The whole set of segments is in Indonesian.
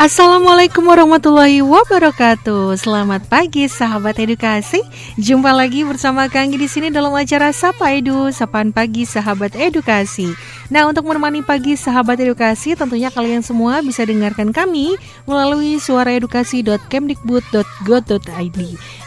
Assalamualaikum warahmatullahi wabarakatuh. Selamat pagi sahabat edukasi. Jumpa lagi bersama Kang di sini dalam acara Sapa Edu, Sapaan Pagi Sahabat Edukasi. Nah, untuk menemani pagi sahabat edukasi, tentunya kalian semua bisa dengarkan kami melalui suaraedukasi.kemdikbud.go.id.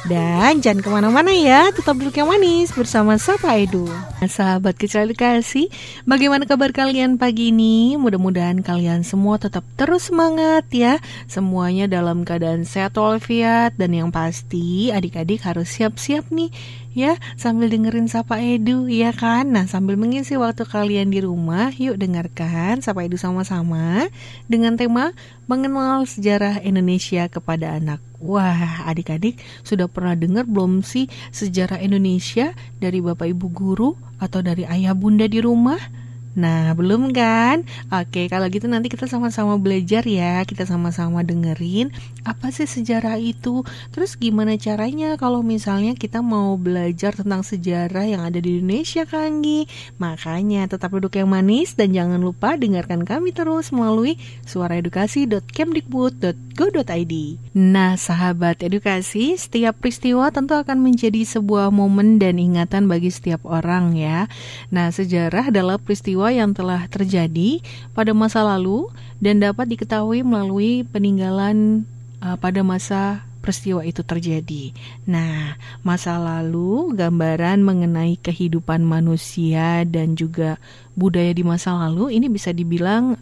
Dan jangan ke mana-mana ya, tetap duduk yang manis bersama Sapa Edu. Nah, sahabat kecil edukasi, bagaimana kabar kalian pagi ini? Mudah-mudahan kalian semua tetap terus semangat ya. Semuanya dalam keadaan sehat walafiat. Dan yang pasti adik-adik harus siap-siap nih ya. Sambil dengerin Sapa Edu ya kan? Nah sambil mengisi waktu kalian di rumah yuk dengarkan Sapa Edu sama-sama dengan tema mengenal sejarah Indonesia kepada anak. Wah adik-adik sudah pernah dengar belum sih sejarah Indonesia? Dari Bapak Ibu Guru atau dari ayah bunda di rumah? Nah, belum kan? Oke, kalau gitu nanti kita sama-sama belajar ya. Kita sama-sama dengerin apa sih sejarah itu. Terus gimana caranya kalau misalnya kita mau belajar tentang sejarah yang ada di Indonesia, Kanggi? Makanya tetap duduk yang manis dan jangan lupa dengarkan kami terus melalui suaraedukasi.kemdikbud.go.id. Nah, sahabat edukasi, setiap peristiwa tentu akan menjadi sebuah momen dan ingatan bagi setiap orang ya. Nah, sejarah adalah peristiwa peristiwa yang telah terjadi pada masa lalu dan dapat diketahui melalui peninggalan uh, pada masa peristiwa itu terjadi. Nah, masa lalu gambaran mengenai kehidupan manusia dan juga budaya di masa lalu ini bisa dibilang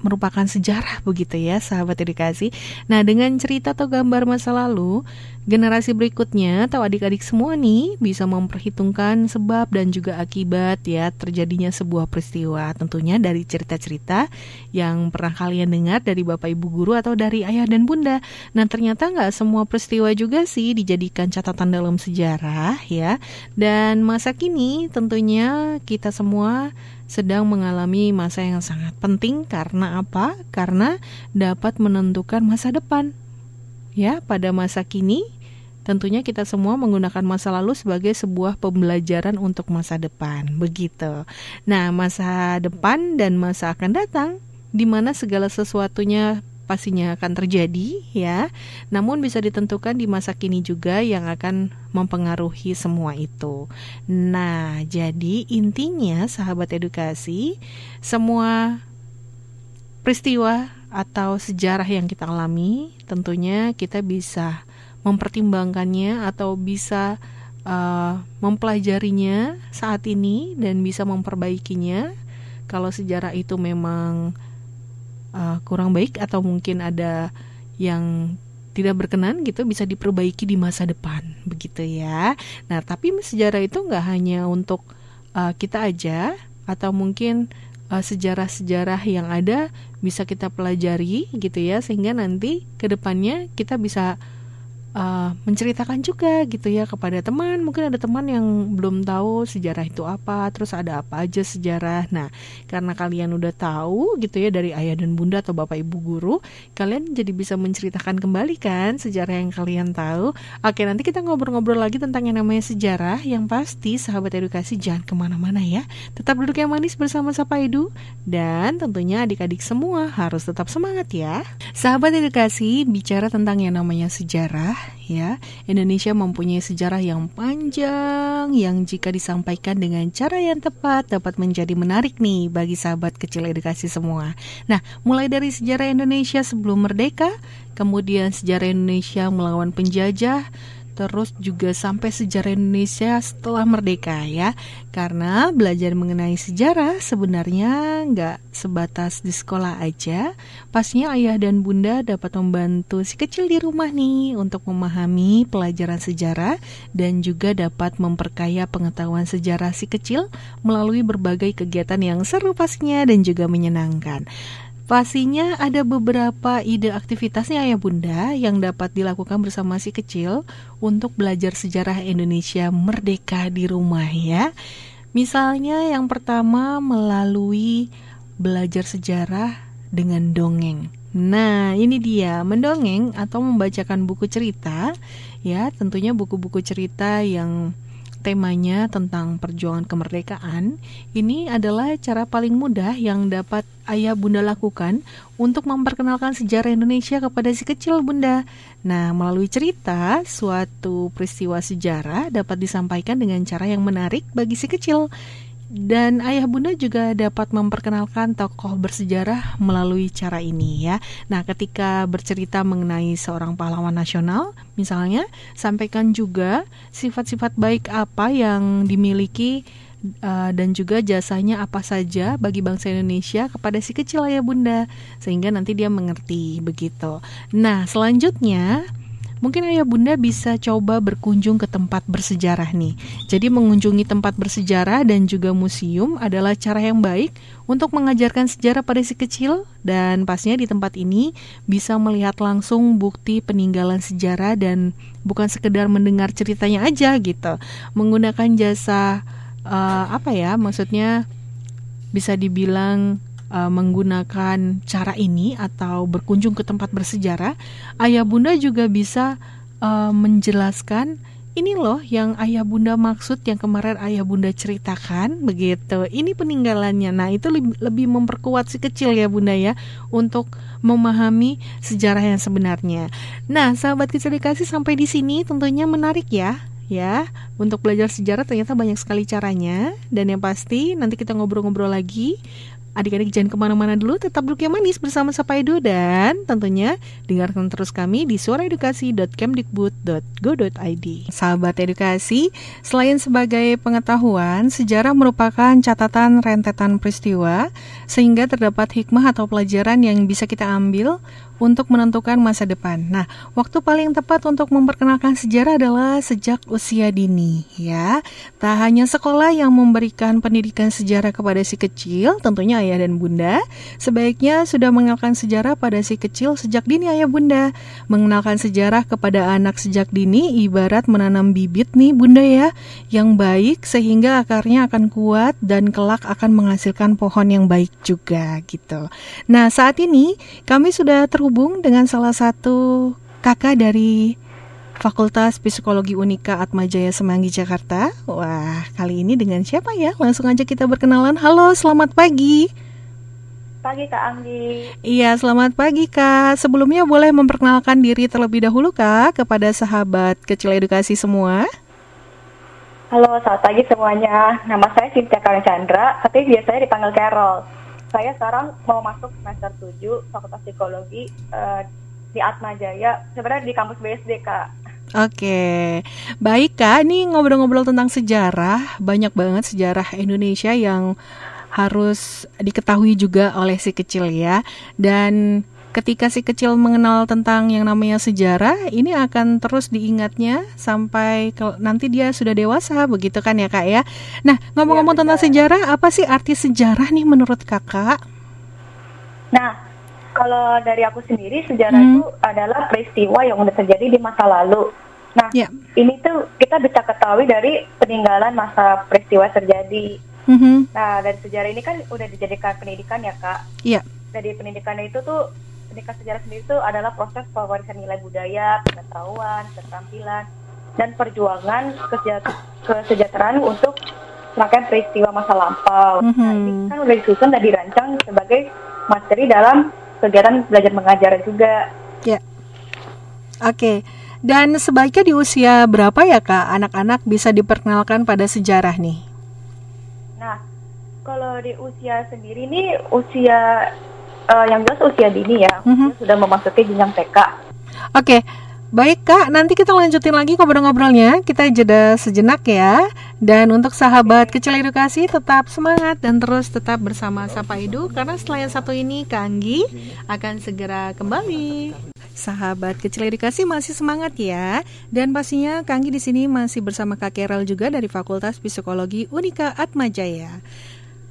merupakan sejarah begitu ya sahabat edukasi. Nah dengan cerita atau gambar masa lalu generasi berikutnya atau adik-adik semua nih bisa memperhitungkan sebab dan juga akibat ya terjadinya sebuah peristiwa. Tentunya dari cerita-cerita yang pernah kalian dengar dari bapak ibu guru atau dari ayah dan bunda. Nah ternyata nggak semua peristiwa juga sih dijadikan catatan dalam sejarah ya. Dan masa kini tentunya kita semua sedang mengalami masa yang sangat penting karena apa? Karena dapat menentukan masa depan. Ya, pada masa kini Tentunya kita semua menggunakan masa lalu sebagai sebuah pembelajaran untuk masa depan, begitu. Nah, masa depan dan masa akan datang di mana segala sesuatunya pastinya akan terjadi ya. Namun bisa ditentukan di masa kini juga yang akan mempengaruhi semua itu. Nah, jadi intinya sahabat edukasi, semua peristiwa atau sejarah yang kita alami tentunya kita bisa mempertimbangkannya atau bisa uh, mempelajarinya saat ini dan bisa memperbaikinya. Kalau sejarah itu memang uh, kurang baik atau mungkin ada yang tidak berkenan gitu bisa diperbaiki di masa depan begitu ya. Nah tapi sejarah itu nggak hanya untuk uh, kita aja atau mungkin sejarah-sejarah uh, yang ada bisa kita pelajari gitu ya sehingga nanti ke depannya kita bisa uh, menceritakan juga gitu ya kepada teman. Mungkin ada teman yang belum tahu sejarah itu apa terus ada apa aja sejarah. Nah karena kalian udah tahu gitu ya dari ayah dan bunda atau bapak ibu guru kalian jadi bisa menceritakan kembali kan sejarah yang kalian tahu. Oke nanti kita ngobrol-ngobrol lagi tentang yang namanya sejarah. Yang pasti sahabat edukasi jangan ke mana-mana ya. Tetap duduk yang manis bersama Sapa Edu. Dan tentunya adik-adik semua harus tetap semangat ya. Sahabat edukasi bicara tentang yang namanya sejarah ya. Indonesia mempunyai sejarah yang panjang yang jika disampaikan dengan cara yang tepat dapat menjadi menarik nih bagi sahabat kecil edukasi semua. Nah, mulai dari sejarah Indonesia sebelum merdeka, kemudian sejarah Indonesia melawan penjajah, terus juga sampai sejarah Indonesia setelah merdeka ya. Karena belajar mengenai sejarah sebenarnya nggak sebatas di sekolah aja. Pastinya ayah dan bunda dapat membantu si kecil di rumah nih untuk memahami pelajaran sejarah dan juga dapat memperkaya pengetahuan sejarah si kecil melalui berbagai kegiatan yang seru pastinya dan juga menyenangkan Pastinya ada beberapa ide aktivitasnya ya bunda yang dapat dilakukan bersama si kecil untuk belajar sejarah Indonesia merdeka di rumah ya. Misalnya yang pertama melalui belajar sejarah dengan dongeng. Nah, ini dia mendongeng atau membacakan buku cerita, ya, tentunya buku-buku cerita yang temanya tentang perjuangan kemerdekaan. Ini adalah cara paling mudah yang dapat ayah bunda lakukan untuk memperkenalkan sejarah Indonesia kepada si kecil bunda. Nah, melalui cerita, suatu peristiwa sejarah dapat disampaikan dengan cara yang menarik bagi si kecil. Dan ayah bunda juga dapat memperkenalkan tokoh bersejarah melalui cara ini ya. Nah, ketika bercerita mengenai seorang pahlawan nasional, misalnya, sampaikan juga sifat-sifat baik apa yang dimiliki uh, dan juga jasanya apa saja bagi bangsa Indonesia kepada si kecil ayah bunda sehingga nanti dia mengerti begitu. Nah, selanjutnya Mungkin ayah bunda bisa coba berkunjung ke tempat bersejarah nih. Jadi mengunjungi tempat bersejarah dan juga museum adalah cara yang baik untuk mengajarkan sejarah pada si kecil dan pastinya di tempat ini bisa melihat langsung bukti peninggalan sejarah dan bukan sekedar mendengar ceritanya aja gitu. Menggunakan jasa uh, apa ya? Maksudnya bisa dibilang uh, menggunakan cara ini atau berkunjung ke tempat bersejarah, ayah bunda juga bisa uh, menjelaskan ini loh yang ayah bunda maksud yang kemarin ayah bunda ceritakan begitu. Ini peninggalannya. Nah, itu lebih, lebih memperkuat si kecil ya bunda ya untuk memahami sejarah yang sebenarnya. Nah, sahabat kecil dikasih sampai di sini tentunya menarik ya ya untuk belajar sejarah ternyata banyak sekali caranya dan yang pasti nanti kita ngobrol-ngobrol lagi Adik-adik jangan ke mana-mana dulu, tetap duduk yang manis bersama Sapa Edu dan tentunya dengarkan terus kami di suaraedukasi.kemdikbud.go.id. Sahabat edukasi, selain sebagai pengetahuan, sejarah merupakan catatan rentetan peristiwa sehingga terdapat hikmah atau pelajaran yang bisa kita ambil untuk menentukan masa depan. Nah, waktu paling tepat untuk memperkenalkan sejarah adalah sejak usia dini, ya. Tak hanya sekolah yang memberikan pendidikan sejarah kepada si kecil, tentunya ayah dan bunda, sebaiknya sudah mengenalkan sejarah pada si kecil sejak dini ayah bunda. Mengenalkan sejarah kepada anak sejak dini ibarat menanam bibit nih bunda ya, yang baik sehingga akarnya akan kuat dan kelak akan menghasilkan pohon yang baik juga gitu. Nah, saat ini kami sudah terhubung terhubung dengan salah satu kakak dari Fakultas Psikologi Unika Atmajaya Semanggi Jakarta. Wah, kali ini dengan siapa ya? Langsung aja kita berkenalan. Halo, selamat pagi. Pagi Kak Anggi. Iya, selamat pagi Kak. Sebelumnya boleh memperkenalkan diri terlebih dahulu Kak kepada sahabat kecil edukasi semua. Halo, selamat pagi semuanya. Nama saya Cynthia Karen Chandra, tapi biasanya dipanggil Carol saya sekarang mau masuk semester 7 Fakultas Psikologi uh, di Atma Jaya, sebenarnya di kampus BSD, Kak. Oke, baik Kak. Ini ngobrol-ngobrol tentang sejarah, banyak banget sejarah Indonesia yang harus diketahui juga oleh si kecil ya. Dan ketika si kecil mengenal tentang yang namanya sejarah, ini akan terus diingatnya sampai ke, nanti dia sudah dewasa, begitu kan ya kak ya? Nah ngomong-ngomong ya, tentang sejarah, apa sih arti sejarah nih menurut kakak? Nah kalau dari aku sendiri sejarah hmm. itu adalah peristiwa yang sudah terjadi di masa lalu. Nah ya. ini tuh kita bisa ketahui dari peninggalan masa peristiwa terjadi. Mm-hmm. Nah dari sejarah ini kan udah dijadikan pendidikan ya kak. Iya. Dari pendidikan itu tuh pendidikan sejarah sendiri itu adalah proses pewarisan nilai budaya, pengetahuan, keterampilan, dan perjuangan kesejahteraan untuk rangkaian peristiwa masa lampau. Mm -hmm. Nah, ini kan udah disusun dan dirancang sebagai materi dalam kegiatan belajar mengajar juga. Ya. Yeah. Oke. Okay. Dan sebaiknya di usia berapa ya kak anak-anak bisa diperkenalkan pada sejarah nih? Nah, kalau di usia sendiri nih usia uh, yang jelas usia dini ya, mm-hmm. sudah memasuki jenjang TK. Oke. Okay. Baik Kak, nanti kita lanjutin lagi ngobrol-ngobrolnya. Kita jeda sejenak ya. Dan untuk sahabat kecil edukasi tetap semangat dan terus tetap bersama Sapa Edu karena setelah yang satu ini Kak Anggi akan segera kembali. Sahabat kecil edukasi masih semangat ya. Dan pastinya Kak Anggi di sini masih bersama Kak Kerel juga dari Fakultas Psikologi Unika Atmajaya.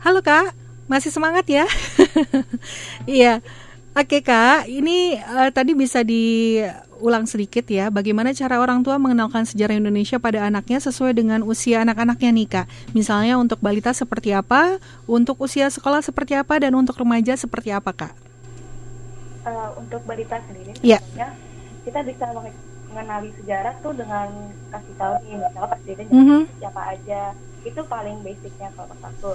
Halo Kak. Masih semangat ya? Iya. Oke kak, ini uh, tadi bisa di ulang sedikit ya, bagaimana cara orang tua mengenalkan sejarah Indonesia pada anaknya sesuai dengan usia anak-anaknya nih kak. Misalnya untuk balita seperti apa, untuk usia sekolah seperti apa, dan untuk remaja seperti apa kak? Uh, untuk balita sendiri, yeah. kita bisa mengenali sejarah tuh dengan kasih tahu nih misalnya presiden mm -hmm. siapa aja itu paling basicnya kalau satu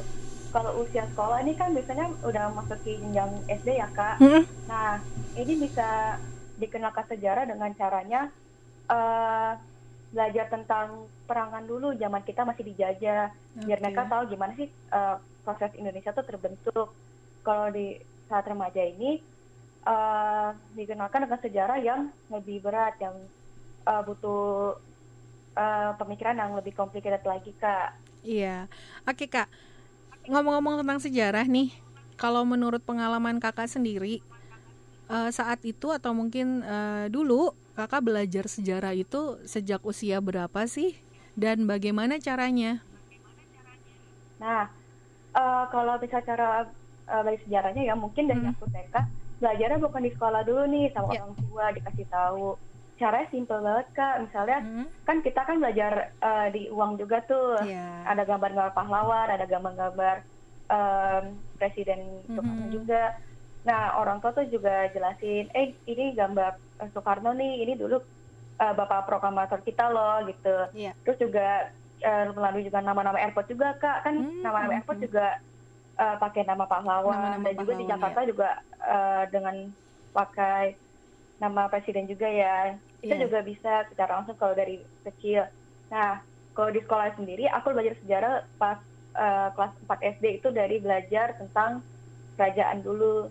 kalau usia sekolah ini kan biasanya udah masuk ke jenjang SD ya kak. Mm -hmm. nah ini bisa dikenalkan sejarah dengan caranya uh, belajar tentang perangan dulu zaman kita masih dijajah. Okay. biar mereka tahu gimana sih uh, proses Indonesia tuh terbentuk. Kalau di saat remaja ini uh, dikenalkan dengan sejarah yang lebih berat yang uh, butuh uh, pemikiran yang lebih complicated lagi kak. Iya. Oke kak ngomong-ngomong tentang sejarah nih kalau menurut pengalaman kakak sendiri uh, saat itu atau mungkin uh, dulu kakak belajar sejarah itu sejak usia berapa sih dan bagaimana caranya? Nah, uh, kalau bisa cara uh, belajar sejarahnya ya mungkin dari hmm. aku TK belajarnya bukan di sekolah dulu nih sama yeah. orang tua dikasih tahu. Caranya simple banget kak. Misalnya hmm. kan kita kan belajar uh, di uang juga tuh. Yeah. Ada gambar-gambar pahlawan, ada gambar-gambar um, presiden Soekarno hmm. juga Nah, orang tua tuh juga jelasin, eh ini gambar uh, Soekarno nih, ini dulu uh, bapak proklamator kita loh gitu. Yeah. Terus juga uh, melalui juga nama-nama airport juga kak, kan hmm, nama-nama airport hmm. juga uh, pakai nama pahlawan nama -nama dan juga di Jakarta ya. juga uh, dengan pakai nama presiden juga ya. Itu yeah. juga bisa secara langsung kalau dari kecil. Nah, kalau di sekolah sendiri, aku belajar sejarah pas uh, kelas 4 SD itu dari belajar tentang kerajaan dulu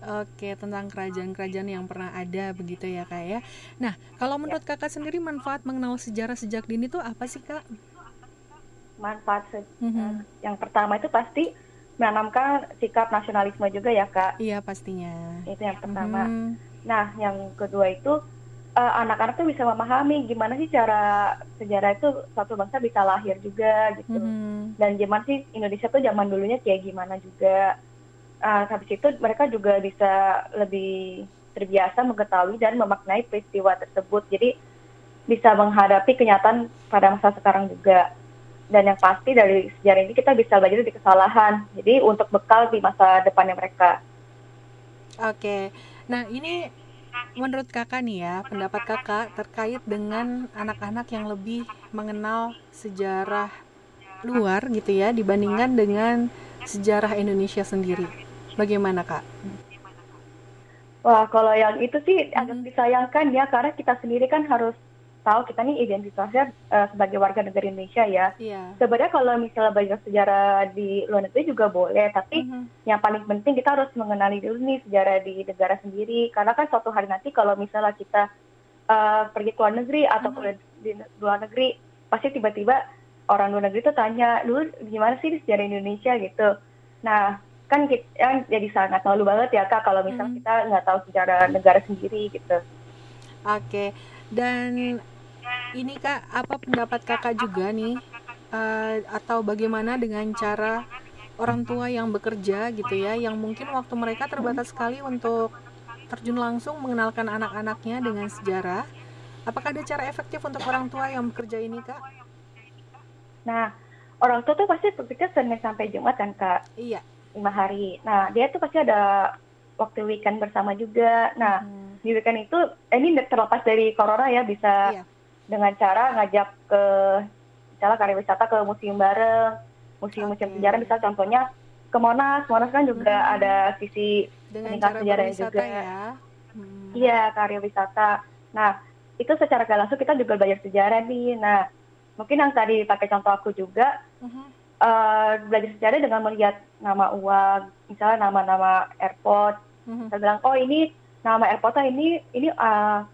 Oke, tentang kerajaan-kerajaan yang pernah ada begitu ya kak ya. Nah, kalau menurut kakak sendiri manfaat mengenal sejarah sejak dini itu apa sih kak? Manfaat mm -hmm. yang pertama itu pasti menanamkan sikap nasionalisme juga ya kak. Iya pastinya. Itu yang pertama. Mm. Nah, yang kedua itu anak-anak uh, tuh bisa memahami gimana sih cara sejarah itu suatu bangsa bisa lahir juga gitu. Mm -hmm. Dan gimana sih Indonesia tuh zaman dulunya kayak gimana juga uh, habis itu mereka juga bisa lebih terbiasa mengetahui dan memaknai peristiwa tersebut. Jadi bisa menghadapi kenyataan pada masa sekarang juga. Dan yang pasti dari sejarah ini kita bisa belajar dari kesalahan. Jadi untuk bekal di masa depannya mereka. Oke. Nah, ini menurut Kakak nih ya, pendapat Kakak terkait dengan anak-anak yang lebih mengenal sejarah luar gitu ya dibandingkan dengan sejarah Indonesia sendiri. Bagaimana kak? Wah kalau yang itu sih hmm. agak disayangkan ya karena kita sendiri kan harus tahu kita nih identitasnya uh, sebagai warga negara Indonesia ya. Yeah. Sebenarnya kalau misalnya belajar sejarah di luar negeri juga boleh, tapi mm-hmm. yang paling penting kita harus mengenali dulu nih sejarah di negara sendiri. Karena kan suatu hari nanti kalau misalnya kita uh, pergi ke luar negeri atau mm-hmm. di luar negeri, pasti tiba-tiba orang luar negeri tuh tanya, dulu gimana sih sejarah Indonesia gitu. Nah kan kita kan jadi sangat malu banget ya kak kalau misalnya hmm. kita nggak tahu sejarah negara sendiri gitu. Oke, dan ini kak apa pendapat kakak juga nih uh, atau bagaimana dengan cara orang tua yang bekerja gitu ya, yang mungkin waktu mereka terbatas sekali untuk terjun langsung mengenalkan anak-anaknya dengan sejarah. Apakah ada cara efektif untuk orang tua yang bekerja ini kak? Nah, orang tua tuh pasti bekerja Senin sampai Jumat kan kak? Iya lima hari. Nah dia tuh pasti ada waktu weekend bersama juga. Nah hmm. Di weekend itu eh, ini terlepas dari corona ya bisa iya. dengan cara ngajak ke misalnya karya wisata ke museum bareng, museum-museum okay. sejarah bisa contohnya ke Monas. Monas kan juga hmm. ada sisi peningkat sejarah juga. Ya. Hmm. Iya karya wisata. Nah itu secara gak langsung kita juga belajar sejarah nih. Nah mungkin yang tadi pakai contoh aku juga. Hmm uh, belajar sejarah dengan melihat nama uang, misalnya nama-nama airport. Mm-hmm. Saya bilang, oh ini nama airportnya ini ini uh,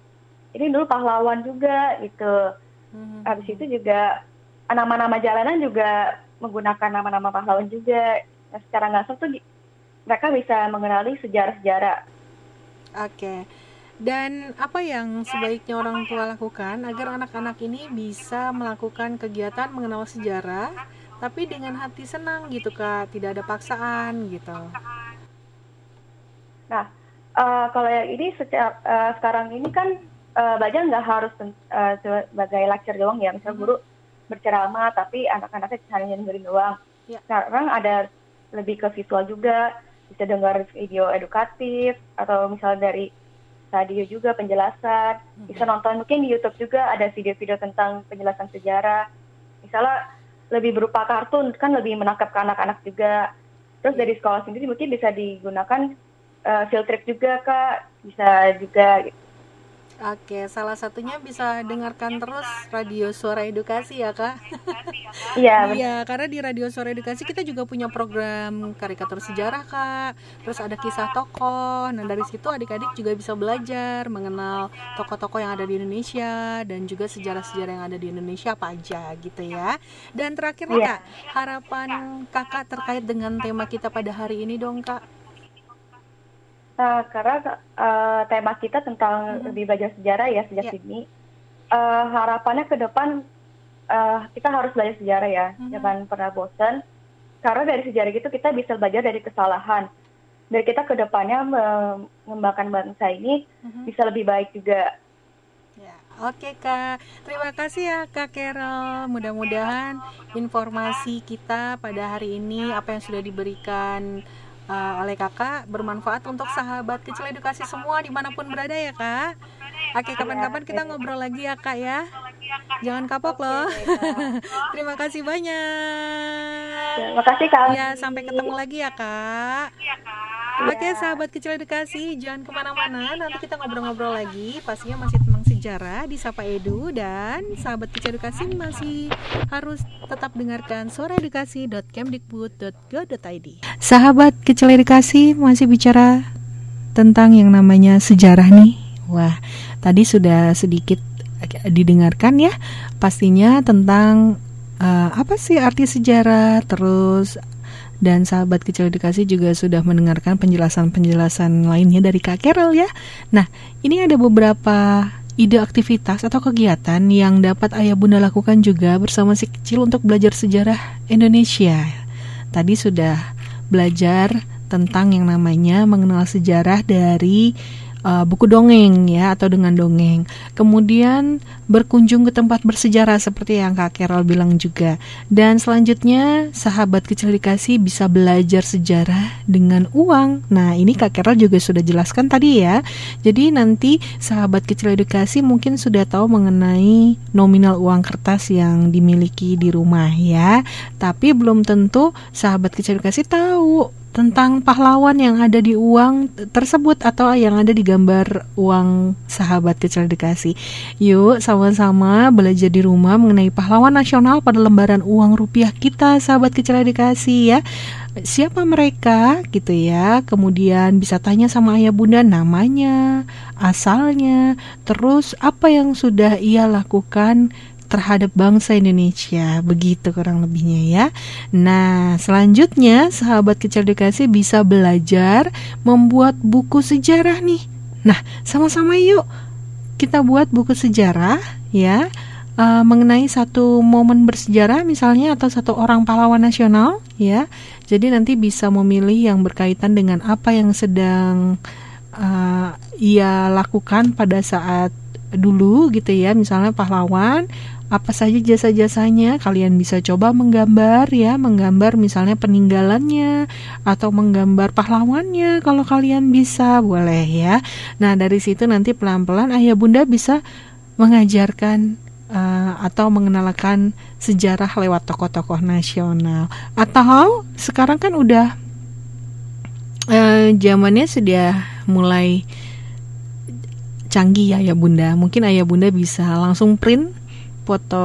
ini dulu pahlawan juga gitu. Mm-hmm. Habis itu juga nama-nama jalanan juga menggunakan nama-nama pahlawan juga. Nah, secara nggak langsung tuh mereka bisa mengenali sejarah-sejarah. Oke. Okay. Dan apa yang sebaiknya orang tua lakukan agar anak-anak ini bisa melakukan kegiatan mengenal sejarah tapi dengan hati senang gitu kak tidak ada paksaan gitu nah uh, kalau yang ini sejak uh, sekarang ini kan uh, belajar nggak harus uh, sebagai lecture doang ya. Misal guru berceramah tapi anak-anaknya hanya dengerin doang. Ya. sekarang ada lebih ke visual juga. Bisa dengar video edukatif atau misal dari radio juga penjelasan. Hmm. bisa nonton mungkin di YouTube juga ada video-video tentang penjelasan sejarah. Misalnya lebih berupa kartun kan lebih menangkap ke anak-anak juga. Terus dari sekolah sendiri mungkin bisa digunakan uh, field trip juga kak bisa juga gitu Oke, salah satunya bisa dengarkan terus radio Suara Edukasi ya, Kak. Iya. iya, karena di radio Suara Edukasi kita juga punya program karikatur sejarah, Kak. Terus ada kisah tokoh. Nah, dari situ adik-adik juga bisa belajar mengenal tokoh-tokoh yang ada di Indonesia dan juga sejarah-sejarah yang ada di Indonesia apa aja gitu ya. Dan terakhir iya. Kak, harapan Kakak terkait dengan tema kita pada hari ini dong, Kak. Nah, karena uh, tema kita tentang mm-hmm. lebih belajar sejarah ya sejak yeah. ini, uh, harapannya ke depan uh, kita harus belajar sejarah ya, mm-hmm. jangan pernah bosan. Karena dari sejarah itu kita bisa belajar dari kesalahan. Dan kita ke depannya mengembangkan bangsa ini mm-hmm. bisa lebih baik juga. Ya, Oke Kak, terima kasih ya Kak Carol. Mudah-mudahan informasi kita pada hari ini apa yang sudah diberikan uh, oleh kakak bermanfaat untuk sahabat kecil edukasi semua di mana pun berada ya kak. Oke kapan-kapan kita ngobrol lagi ya kak ya. Jangan kapok loh. Terima kasih banyak. Terima kasih kak. Ya sampai ketemu lagi ya kak. Oke sahabat kecil edukasi jangan ke mana-mana nanti kita ngobrol-ngobrol lagi pastinya masih sejarah di Sapa Edu dan sahabat kecil edukasi masih harus tetap dengarkan suaraedukasi.kemdikbud.go.id Sahabat kecil edukasi masih bicara tentang yang namanya sejarah nih Wah tadi sudah sedikit didengarkan ya pastinya tentang uh, apa sih arti sejarah terus dan sahabat kecil edukasi juga sudah mendengarkan penjelasan-penjelasan lainnya dari Kak Carol ya. Nah, ini ada beberapa ide aktivitas atau kegiatan yang dapat ayah bunda lakukan juga bersama si kecil untuk belajar sejarah Indonesia. Tadi sudah belajar tentang yang namanya mengenal sejarah dari uh, buku dongeng ya atau dengan dongeng. Kemudian berkunjung ke tempat bersejarah seperti yang Kak Carol bilang juga. Dan selanjutnya sahabat kecil dikasih bisa belajar sejarah dengan uang. Nah, ini Kak Carol juga sudah jelaskan tadi ya. Jadi nanti sahabat kecil edukasi mungkin sudah tahu mengenai nominal uang kertas yang dimiliki di rumah ya. Tapi belum tentu sahabat kecil edukasi tahu tentang pahlawan yang ada di uang tersebut atau yang ada di gambar uang sahabat kecil dikasih. Yuk sama-sama belajar di rumah mengenai pahlawan nasional pada lembaran uang rupiah kita sahabat kecil dikasih ya. Siapa mereka gitu ya. Kemudian bisa tanya sama ayah bunda namanya, asalnya, terus apa yang sudah ia lakukan terhadap bangsa Indonesia. Begitu kurang lebihnya ya. Nah, selanjutnya sahabat kecil edukasi bisa belajar membuat buku sejarah nih. Nah, sama-sama yuk kita buat buku sejarah ya. Uh, mengenai satu momen bersejarah misalnya atau satu orang pahlawan nasional ya. Jadi nanti bisa memilih yang berkaitan dengan apa yang sedang uh, ia lakukan pada saat dulu gitu ya misalnya pahlawan apa saja jasa-jasanya? Kalian bisa coba menggambar ya menggambar misalnya peninggalannya atau menggambar pahlawannya kalau kalian bisa boleh ya. Nah dari situ nanti pelan-pelan ayah bunda bisa mengajarkan uh, atau mengenalkan sejarah lewat tokoh-tokoh nasional. Atau sekarang kan udah uh, zamannya sudah mulai canggih ya ya bunda. Mungkin ayah bunda bisa langsung print foto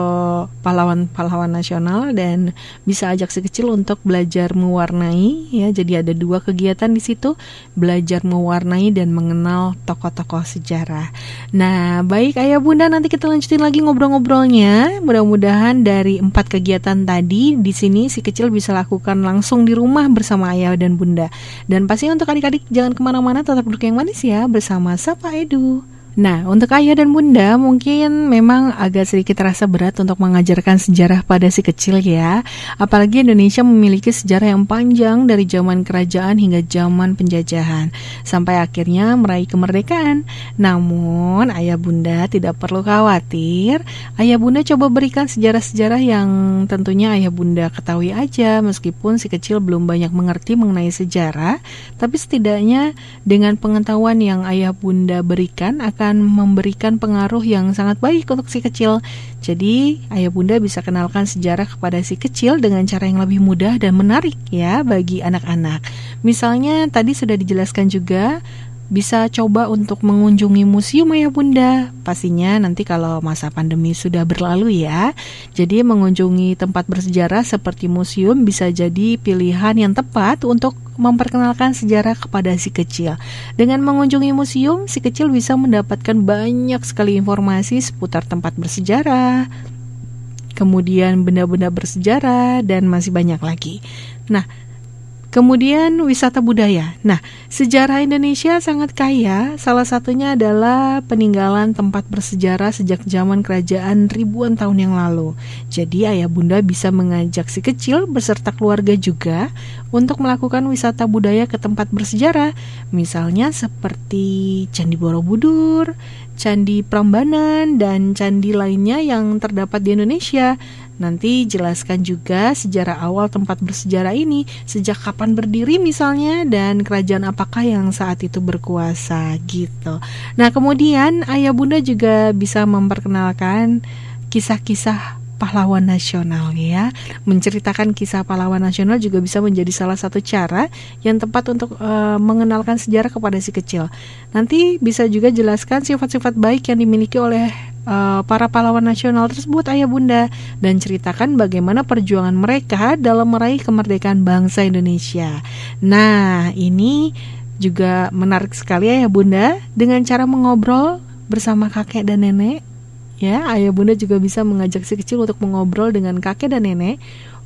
pahlawan-pahlawan nasional dan bisa ajak si kecil untuk belajar mewarnai ya. Jadi ada dua kegiatan di situ, belajar mewarnai dan mengenal tokoh-tokoh sejarah. Nah, baik Ayah Bunda nanti kita lanjutin lagi ngobrol-ngobrolnya. Mudah-mudahan dari empat kegiatan tadi di sini si kecil bisa lakukan langsung di rumah bersama Ayah dan Bunda. Dan pastinya untuk adik-adik jangan ke mana-mana tetap duduk yang manis ya bersama Sapa Edu. Nah, untuk ayah dan bunda mungkin memang agak sedikit terasa berat untuk mengajarkan sejarah pada si kecil ya. Apalagi Indonesia memiliki sejarah yang panjang dari zaman kerajaan hingga zaman penjajahan sampai akhirnya meraih kemerdekaan. Namun, ayah bunda tidak perlu khawatir. Ayah bunda coba berikan sejarah-sejarah yang tentunya ayah bunda ketahui aja meskipun si kecil belum banyak mengerti mengenai sejarah, tapi setidaknya dengan pengetahuan yang ayah bunda berikan akan memberikan pengaruh yang sangat baik untuk si kecil. Jadi, ayah bunda bisa kenalkan sejarah kepada si kecil dengan cara yang lebih mudah dan menarik ya bagi anak-anak. Misalnya tadi sudah dijelaskan juga bisa coba untuk mengunjungi museum ayah bunda. Pastinya nanti kalau masa pandemi sudah berlalu ya. Jadi mengunjungi tempat bersejarah seperti museum bisa jadi pilihan yang tepat untuk memperkenalkan sejarah kepada si kecil. Dengan mengunjungi museum si kecil bisa mendapatkan banyak sekali informasi seputar tempat bersejarah kemudian benda-benda bersejarah dan masih banyak lagi. Nah Kemudian wisata budaya. Nah, sejarah Indonesia sangat kaya. Salah satunya adalah peninggalan tempat bersejarah sejak zaman kerajaan ribuan tahun yang lalu. Jadi ayah bunda bisa mengajak si kecil beserta keluarga juga untuk melakukan wisata budaya ke tempat bersejarah. Misalnya seperti Candi Borobudur, Candi Prambanan, dan candi lainnya yang terdapat di Indonesia. Nanti jelaskan juga sejarah awal tempat bersejarah ini, sejak kapan berdiri misalnya dan kerajaan apakah yang saat itu berkuasa gitu. Nah, kemudian ayah bunda juga bisa memperkenalkan kisah-kisah pahlawan nasional ya. Menceritakan kisah pahlawan nasional juga bisa menjadi salah satu cara yang tepat untuk uh, mengenalkan sejarah kepada si kecil. Nanti bisa juga jelaskan sifat-sifat baik yang dimiliki oleh uh, para pahlawan nasional tersebut ayah bunda dan ceritakan bagaimana perjuangan mereka dalam meraih kemerdekaan bangsa Indonesia. Nah, ini juga menarik sekali ya bunda dengan cara mengobrol bersama kakek dan nenek Ya, ayah bunda juga bisa mengajak si kecil untuk mengobrol dengan kakek dan nenek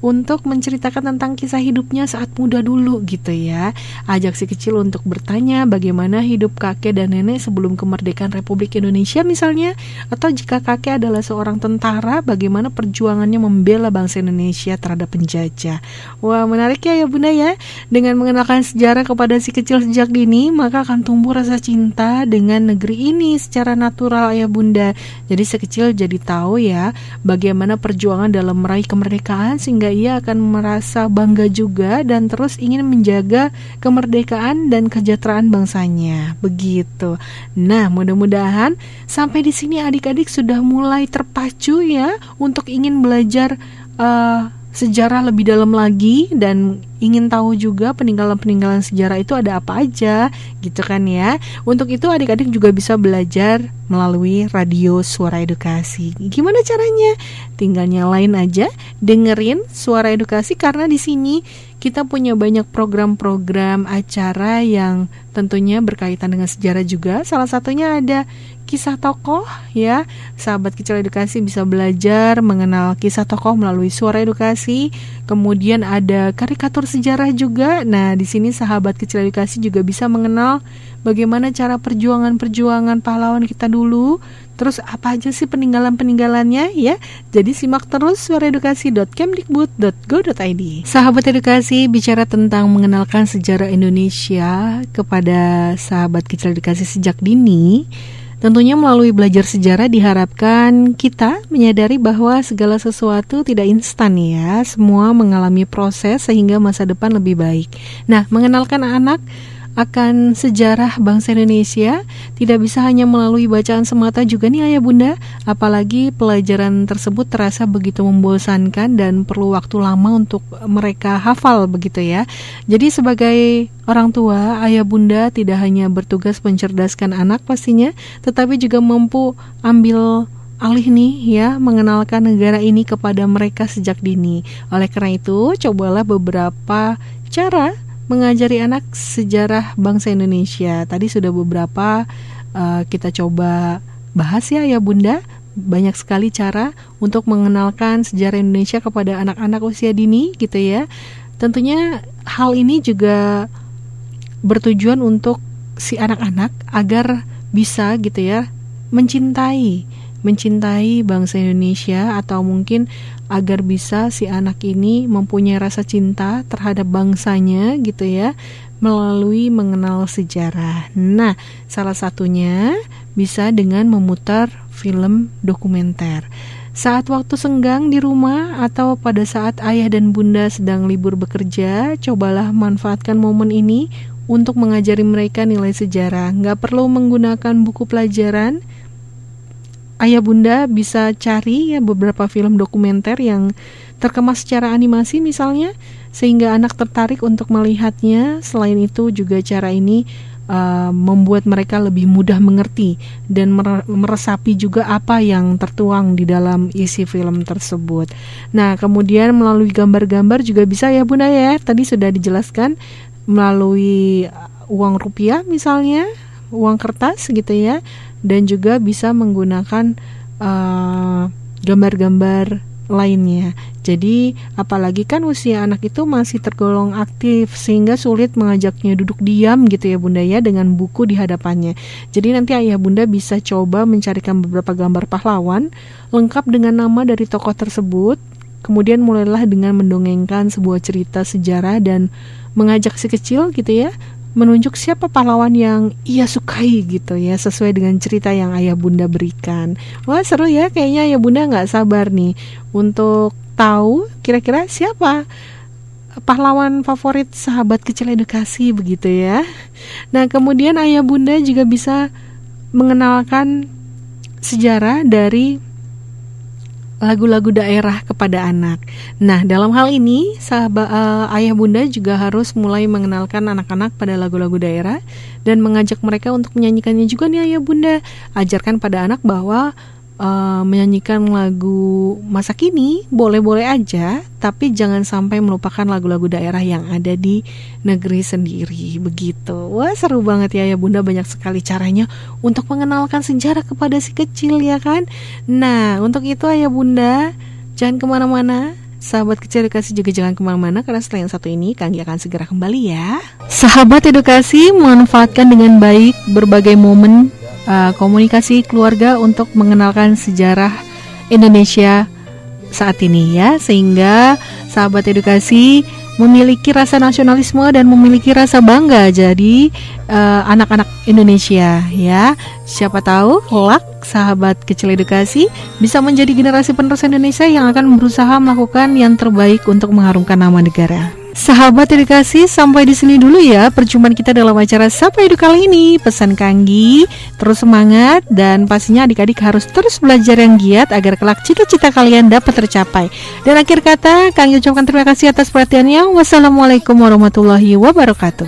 untuk menceritakan tentang kisah hidupnya saat muda dulu gitu ya. Ajak si kecil untuk bertanya bagaimana hidup kakek dan nenek sebelum kemerdekaan Republik Indonesia misalnya atau jika kakek adalah seorang tentara bagaimana perjuangannya membela bangsa Indonesia terhadap penjajah. Wah, menarik ya ya Bunda ya. Dengan mengenalkan sejarah kepada si kecil sejak dini, maka akan tumbuh rasa cinta dengan negeri ini secara natural ya Bunda. Jadi si kecil jadi tahu ya bagaimana perjuangan dalam meraih kemerdekaan sehingga ia akan merasa bangga juga dan terus ingin menjaga kemerdekaan dan kesejahteraan bangsanya. Begitu. Nah, mudah-mudahan sampai di sini adik-adik sudah mulai terpacu ya untuk ingin belajar uh, sejarah lebih dalam lagi dan ingin tahu juga peninggalan-peninggalan sejarah itu ada apa aja gitu kan ya. Untuk itu adik-adik juga bisa belajar melalui radio Suara Edukasi. Gimana caranya? Tinggal nyalain aja, dengerin Suara Edukasi karena di sini kita punya banyak program-program acara yang tentunya berkaitan dengan sejarah juga. Salah satunya ada kisah tokoh ya. Sahabat kecil edukasi bisa belajar mengenal kisah tokoh melalui suara edukasi. Kemudian ada karikatur sejarah juga. Nah, di sini sahabat kecil edukasi juga bisa mengenal bagaimana cara perjuangan-perjuangan pahlawan kita dulu. Terus apa aja sih peninggalan-peninggalannya ya? Jadi simak terus suaraedukasi.kemdikbud.go.id. Sahabat edukasi bicara tentang mengenalkan sejarah Indonesia kepada sahabat kecil edukasi sejak dini. Tentunya melalui belajar sejarah diharapkan kita menyadari bahwa segala sesuatu tidak instan ya, semua mengalami proses sehingga masa depan lebih baik. Nah, mengenalkan anak akan sejarah bangsa Indonesia tidak bisa hanya melalui bacaan semata juga nih ayah bunda apalagi pelajaran tersebut terasa begitu membosankan dan perlu waktu lama untuk mereka hafal begitu ya jadi sebagai orang tua ayah bunda tidak hanya bertugas mencerdaskan anak pastinya tetapi juga mampu ambil alih nih ya mengenalkan negara ini kepada mereka sejak dini. Oleh karena itu, cobalah beberapa cara mengajari anak sejarah bangsa Indonesia. Tadi sudah beberapa uh, kita coba bahas ya ya Bunda. Banyak sekali cara untuk mengenalkan sejarah Indonesia kepada anak-anak usia dini gitu ya. Tentunya hal ini juga bertujuan untuk si anak-anak agar bisa gitu ya mencintai mencintai bangsa Indonesia atau mungkin agar bisa si anak ini mempunyai rasa cinta terhadap bangsanya gitu ya melalui mengenal sejarah. Nah, salah satunya bisa dengan memutar film dokumenter. Saat waktu senggang di rumah atau pada saat ayah dan bunda sedang libur bekerja, cobalah manfaatkan momen ini untuk mengajari mereka nilai sejarah. Nggak perlu menggunakan buku pelajaran, ayah bunda bisa cari ya beberapa film dokumenter yang terkemas secara animasi misalnya sehingga anak tertarik untuk melihatnya. Selain itu juga cara ini uh, membuat mereka lebih mudah mengerti dan meresapi juga apa yang tertuang di dalam isi film tersebut. Nah, kemudian melalui gambar-gambar juga bisa ya Bunda ya. Tadi sudah dijelaskan melalui uang rupiah misalnya, uang kertas gitu ya dan juga bisa menggunakan eh, gambar-gambar uh, lainnya. Jadi, apalagi kan usia anak itu masih tergolong aktif sehingga sulit mengajaknya duduk diam gitu ya Bunda ya dengan buku di hadapannya. Jadi nanti ayah Bunda bisa coba mencarikan beberapa gambar pahlawan lengkap dengan nama dari tokoh tersebut. Kemudian mulailah dengan mendongengkan sebuah cerita sejarah dan mengajak si kecil gitu ya menunjuk siapa pahlawan yang ia sukai gitu ya sesuai dengan cerita yang ayah bunda berikan. Wah seru ya kayaknya ayah bunda nggak sabar nih untuk tahu kira-kira siapa pahlawan favorit sahabat kecil edukasi begitu ya. Nah kemudian ayah bunda juga bisa mengenalkan sejarah dari lagu-lagu daerah kepada anak. Nah, dalam hal ini, sahabat uh, ayah bunda juga harus mulai mengenalkan anak-anak pada lagu-lagu daerah dan mengajak mereka untuk menyanyikannya juga nih ayah bunda. Ajarkan pada anak bahwa uh, menyanyikan lagu masa kini boleh-boleh aja, tapi jangan sampai melupakan lagu-lagu daerah yang ada di negeri sendiri. Begitu. Wah, seru banget ya ya Bunda banyak sekali caranya untuk mengenalkan sejarah kepada si kecil ya kan. Nah, untuk itu ayah Bunda jangan ke mana-mana. Sahabat kecil edukasi juga jangan ke mana-mana karena setelah yang satu ini kami akan segera kembali ya. Sahabat edukasi memanfaatkan dengan baik berbagai momen uh, komunikasi keluarga untuk mengenalkan sejarah Indonesia saat ini ya sehingga sahabat edukasi memiliki rasa nasionalisme dan memiliki rasa bangga jadi eh, anak-anak uh, Indonesia ya siapa tahu kelak sahabat kecil edukasi bisa menjadi generasi penerus Indonesia yang akan berusaha melakukan yang terbaik untuk mengharumkan nama negara. Sahabat edukasi, sampai di sini dulu ya perjumpaan kita dalam acara Sapa Edu kali ini. Pesan Kanggi, terus semangat dan pastinya adik-adik harus terus belajar yang giat agar kelak cita-cita kalian dapat tercapai. Dan akhir kata, Kanggi ucapkan terima kasih atas perhatiannya. Wassalamualaikum warahmatullahi wabarakatuh.